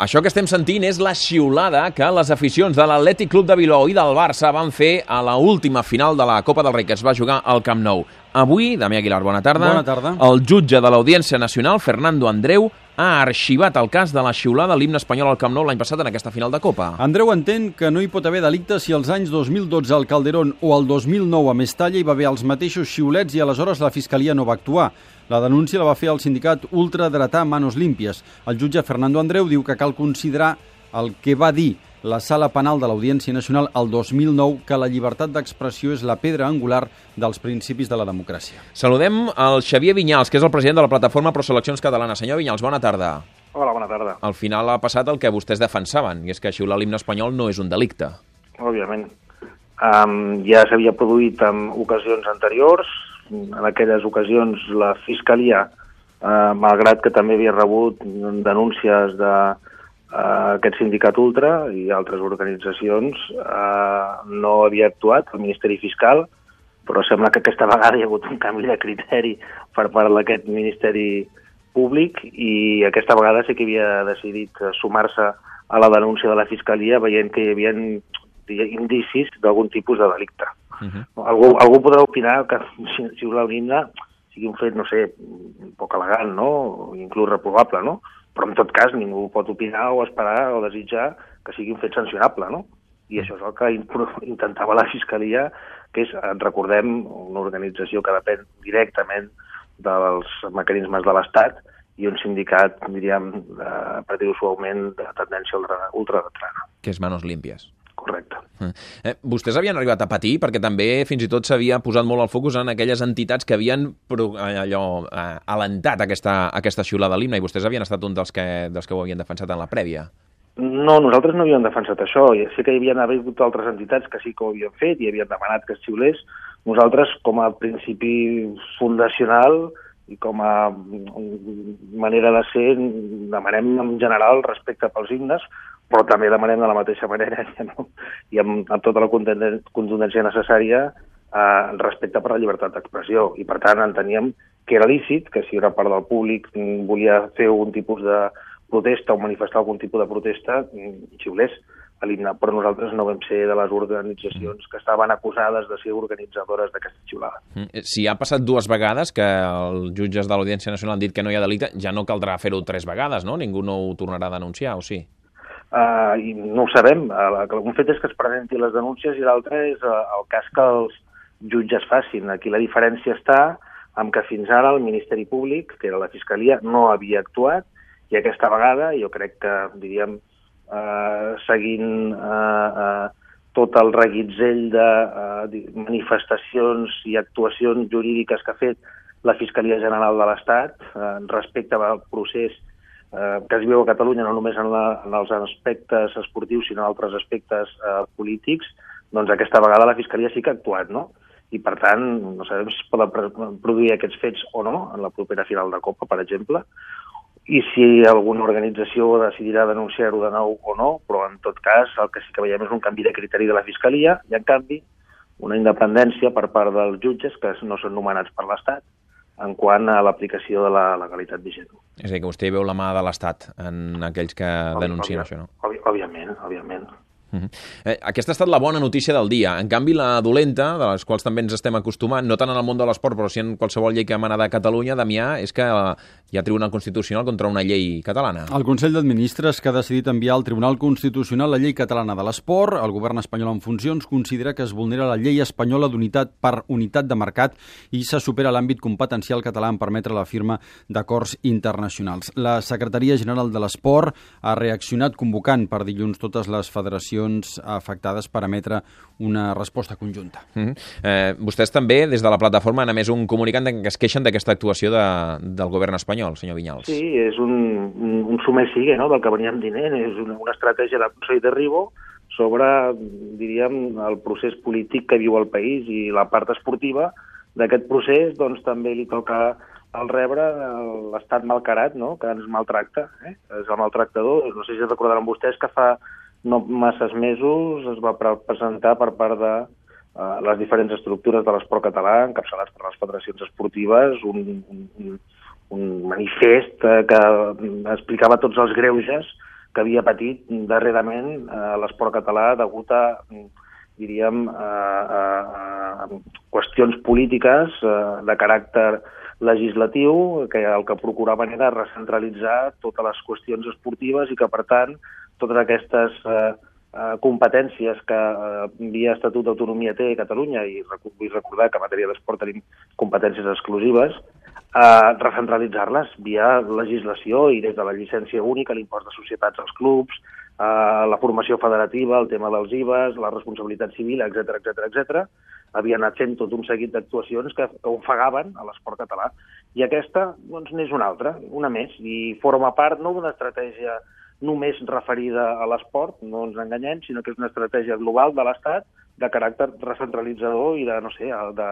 Això que estem sentint és la xiulada que les aficions de l'Atlètic Club de Bilbao i del Barça van fer a la última final de la Copa del Rei que es va jugar al Camp Nou. Avui, Damià Aguilar, bona tarda. Bona tarda. El jutge de l'Audiència Nacional, Fernando Andreu, ha arxivat el cas de la xiulada l'himne espanyol al Camp Nou l'any passat en aquesta final de Copa. Andreu entén que no hi pot haver delicte si els anys 2012 al Calderón o el 2009 a Mestalla hi va haver els mateixos xiulets i aleshores la Fiscalia no va actuar. La denúncia la va fer el sindicat ultradretà Manos Límpies. El jutge Fernando Andreu diu que cal considerar el que va dir la Sala Penal de l'Audiència Nacional el 2009 que la llibertat d'expressió és la pedra angular dels principis de la democràcia. Saludem el Xavier Vinyals, que és el president de la plataforma Pro Seleccions Catalana. Senyor Vinyals, bona tarda. Hola, bona tarda. Al final ha passat el que vostès defensaven, i és que xiular l'himne espanyol no és un delicte. Òbviament. Um, ja s'havia produït en ocasions anteriors, en aquelles ocasions la Fiscalia, eh, malgrat que també havia rebut denúncies de eh, aquest sindicat ultra i altres organitzacions, eh, no havia actuat el Ministeri Fiscal, però sembla que aquesta vegada hi ha hagut un canvi de criteri per part d'aquest Ministeri Públic i aquesta vegada sí que havia decidit sumar-se a la denúncia de la Fiscalia veient que hi havia indicis d'algun tipus de delicte. Uh -huh. algú, algú podrà opinar que si, si un himne sigui un fet, no sé, poc elegant, no? Inclús reprovable, no? Però en tot cas ningú pot opinar o esperar o desitjar que sigui un fet sancionable, no? I això és el que intentava la Fiscalia, que és, recordem, una organització que depèn directament dels mecanismes de l'Estat i un sindicat, diríem, eh, per dir-ho suaument, de tendència ultradetrana. Que és Manos Límpies. Correcte. Eh, vostès havien arribat a patir perquè també fins i tot s'havia posat molt el focus en aquelles entitats que havien allò eh, alentat aquesta, aquesta xiulada de l'himne i vostès havien estat un dels que, dels que ho havien defensat en la prèvia. No, nosaltres no havíem defensat això. Sé que hi havia hagut altres entitats que sí que ho havien fet i havien demanat que es xiulés. Nosaltres, com a principi fundacional i com a manera de ser, demanem en general respecte pels himnes, però també demanem de la mateixa manera no? i amb, amb tota la contundència necessària eh, respecte per la llibertat d'expressió. I, per tant, enteníem que era lícit, que si una part del públic volia fer algun tipus de protesta o manifestar algun tipus de protesta, xiulés a l'himne, però nosaltres no vam ser de les organitzacions que estaven acusades de ser organitzadores d'aquesta xiulada. Si ha passat dues vegades que els jutges de l'Audiència Nacional han dit que no hi ha delicte, ja no caldrà fer-ho tres vegades, no? Ningú no ho tornarà a denunciar, o sí? Uh, i no ho sabem. Uh, un fet és que es presenti les denúncies i l'altre és uh, el cas que els jutges facin. Aquí la diferència està amb que fins ara el Ministeri Públic, que era la Fiscalia, no havia actuat i aquesta vegada jo crec que, diríem, uh, seguint uh, uh, tot el reguitzell de uh, manifestacions i actuacions jurídiques que ha fet la Fiscalia General de l'Estat uh, respecte al procés eh, que es viu a Catalunya no només en, la, en els aspectes esportius, sinó en altres aspectes eh, polítics, doncs aquesta vegada la Fiscalia sí que ha actuat, no? I, per tant, no sabem si es poden produir aquests fets o no en la propera final de Copa, per exemple, i si alguna organització decidirà denunciar-ho de nou o no, però en tot cas el que sí que veiem és un canvi de criteri de la Fiscalia i, en canvi, una independència per part dels jutges que no són nomenats per l'Estat en quant a l'aplicació de la legalitat vigent. És a dir, que vostè veu la mà de l'Estat en aquells que denuncien això, no? Òbviament, òbviament. Uh -huh. eh, aquesta ha estat la bona notícia del dia. En canvi, la dolenta, de les quals també ens estem acostumant, no tant en el món de l'esport, però sí en qualsevol llei que emana de Catalunya, Damià, és que hi ha Tribunal Constitucional contra una llei catalana. El Consell d'Administres, que ha decidit enviar al Tribunal Constitucional la llei catalana de l'esport, el govern espanyol en funcions considera que es vulnera la llei espanyola d'unitat per unitat de mercat i se supera l'àmbit competencial català en permetre la firma d'acords internacionals. La Secretaria General de l'Esport ha reaccionat convocant per dilluns totes les federacions afectades per emetre una resposta conjunta. Mm -hmm. eh, vostès també, des de la plataforma, han emès un comunicant que es queixen d'aquesta actuació de, del govern espanyol, senyor Vinyals. Sí, és un, un, un sumer sigue no?, del que veníem dient, és una, una estratègia de Consell de Ribo sobre, diríem, el procés polític que viu el país i la part esportiva d'aquest procés, doncs també li toca al rebre l'estat malcarat, no?, que ens maltracta, eh? és el maltractador. No sé si recordaran vostès que fa no masses mesos es va presentar per part de uh, les diferents estructures de l'esport català, encapçalats per les federacions esportives, un, un manifest uh, que explicava tots els greuges que havia patit darrerament eh, l'esport català degut a, diríem, a, a, a qüestions polítiques eh, de caràcter legislatiu que el que procuraven era recentralitzar totes les qüestions esportives i que, per tant, totes aquestes eh, eh, competències que eh, via Estatut d'Autonomia té Catalunya, i vull recordar que en matèria d'esport tenim competències exclusives, eh, recentralitzar-les via legislació i des de la llicència única, l'impost de societats als clubs, eh, la formació federativa, el tema dels IVAs, la responsabilitat civil, etc etc etc. havia anat fent tot un seguit d'actuacions que, que ofegaven a l'esport català. I aquesta doncs, una altra, una més, i forma part no d'una estratègia només referida a l'esport, no ens enganyem, sinó que és una estratègia global de l'Estat de caràcter recentralitzador i de, no sé, de,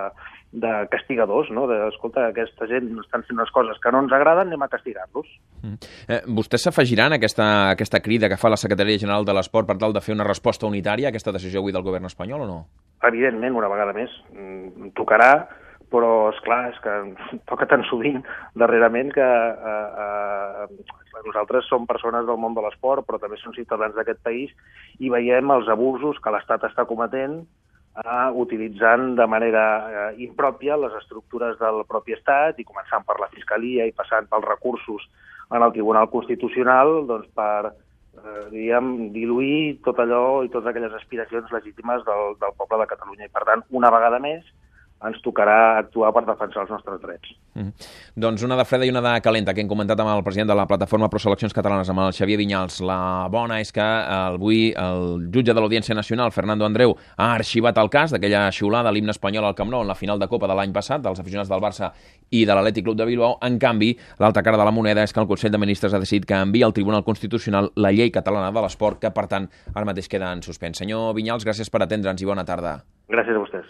de castigadors, no? De, escolta, aquesta gent estan fent unes coses que no ens agraden, anem a castigar-los. Mm. Eh, vostès s'afegiran a aquesta, aquesta crida que fa la Secretaria General de l'Esport per tal de fer una resposta unitària a aquesta decisió avui del govern espanyol o no? Evidentment, una vegada més. Mm, tocarà però és clar, és que toca tan sovint darrerament que eh, eh, nosaltres som persones del món de l'esport, però també som ciutadans d'aquest país i veiem els abusos que l'Estat està cometent eh, utilitzant de manera eh, impròpia les estructures del propi Estat i començant per la Fiscalia i passant pels recursos en el Tribunal Constitucional doncs, per eh, diríem, diluir tot allò i totes aquelles aspiracions legítimes del, del poble de Catalunya. I, per tant, una vegada més, ens tocarà actuar per defensar els nostres drets. Mm. Doncs una de freda i una de calenta, que hem comentat amb el president de la plataforma Pro Seleccions Catalanes, amb el Xavier Vinyals. La bona és que avui el jutge de l'Audiència Nacional, Fernando Andreu, ha arxivat el cas d'aquella xiulada a l'himne espanyol al Camp Nou en la final de Copa de l'any passat, dels aficionats del Barça i de l'Atlètic Club de Bilbao. En canvi, l'altra cara de la moneda és que el Consell de Ministres ha decidit que envia al Tribunal Constitucional la llei catalana de l'esport, que per tant ara mateix queda en suspens. Senyor Vinyals, gràcies per atendre'ns i bona tarda. Gràcies a vostès.